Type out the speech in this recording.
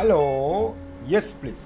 Hello. Yes, please.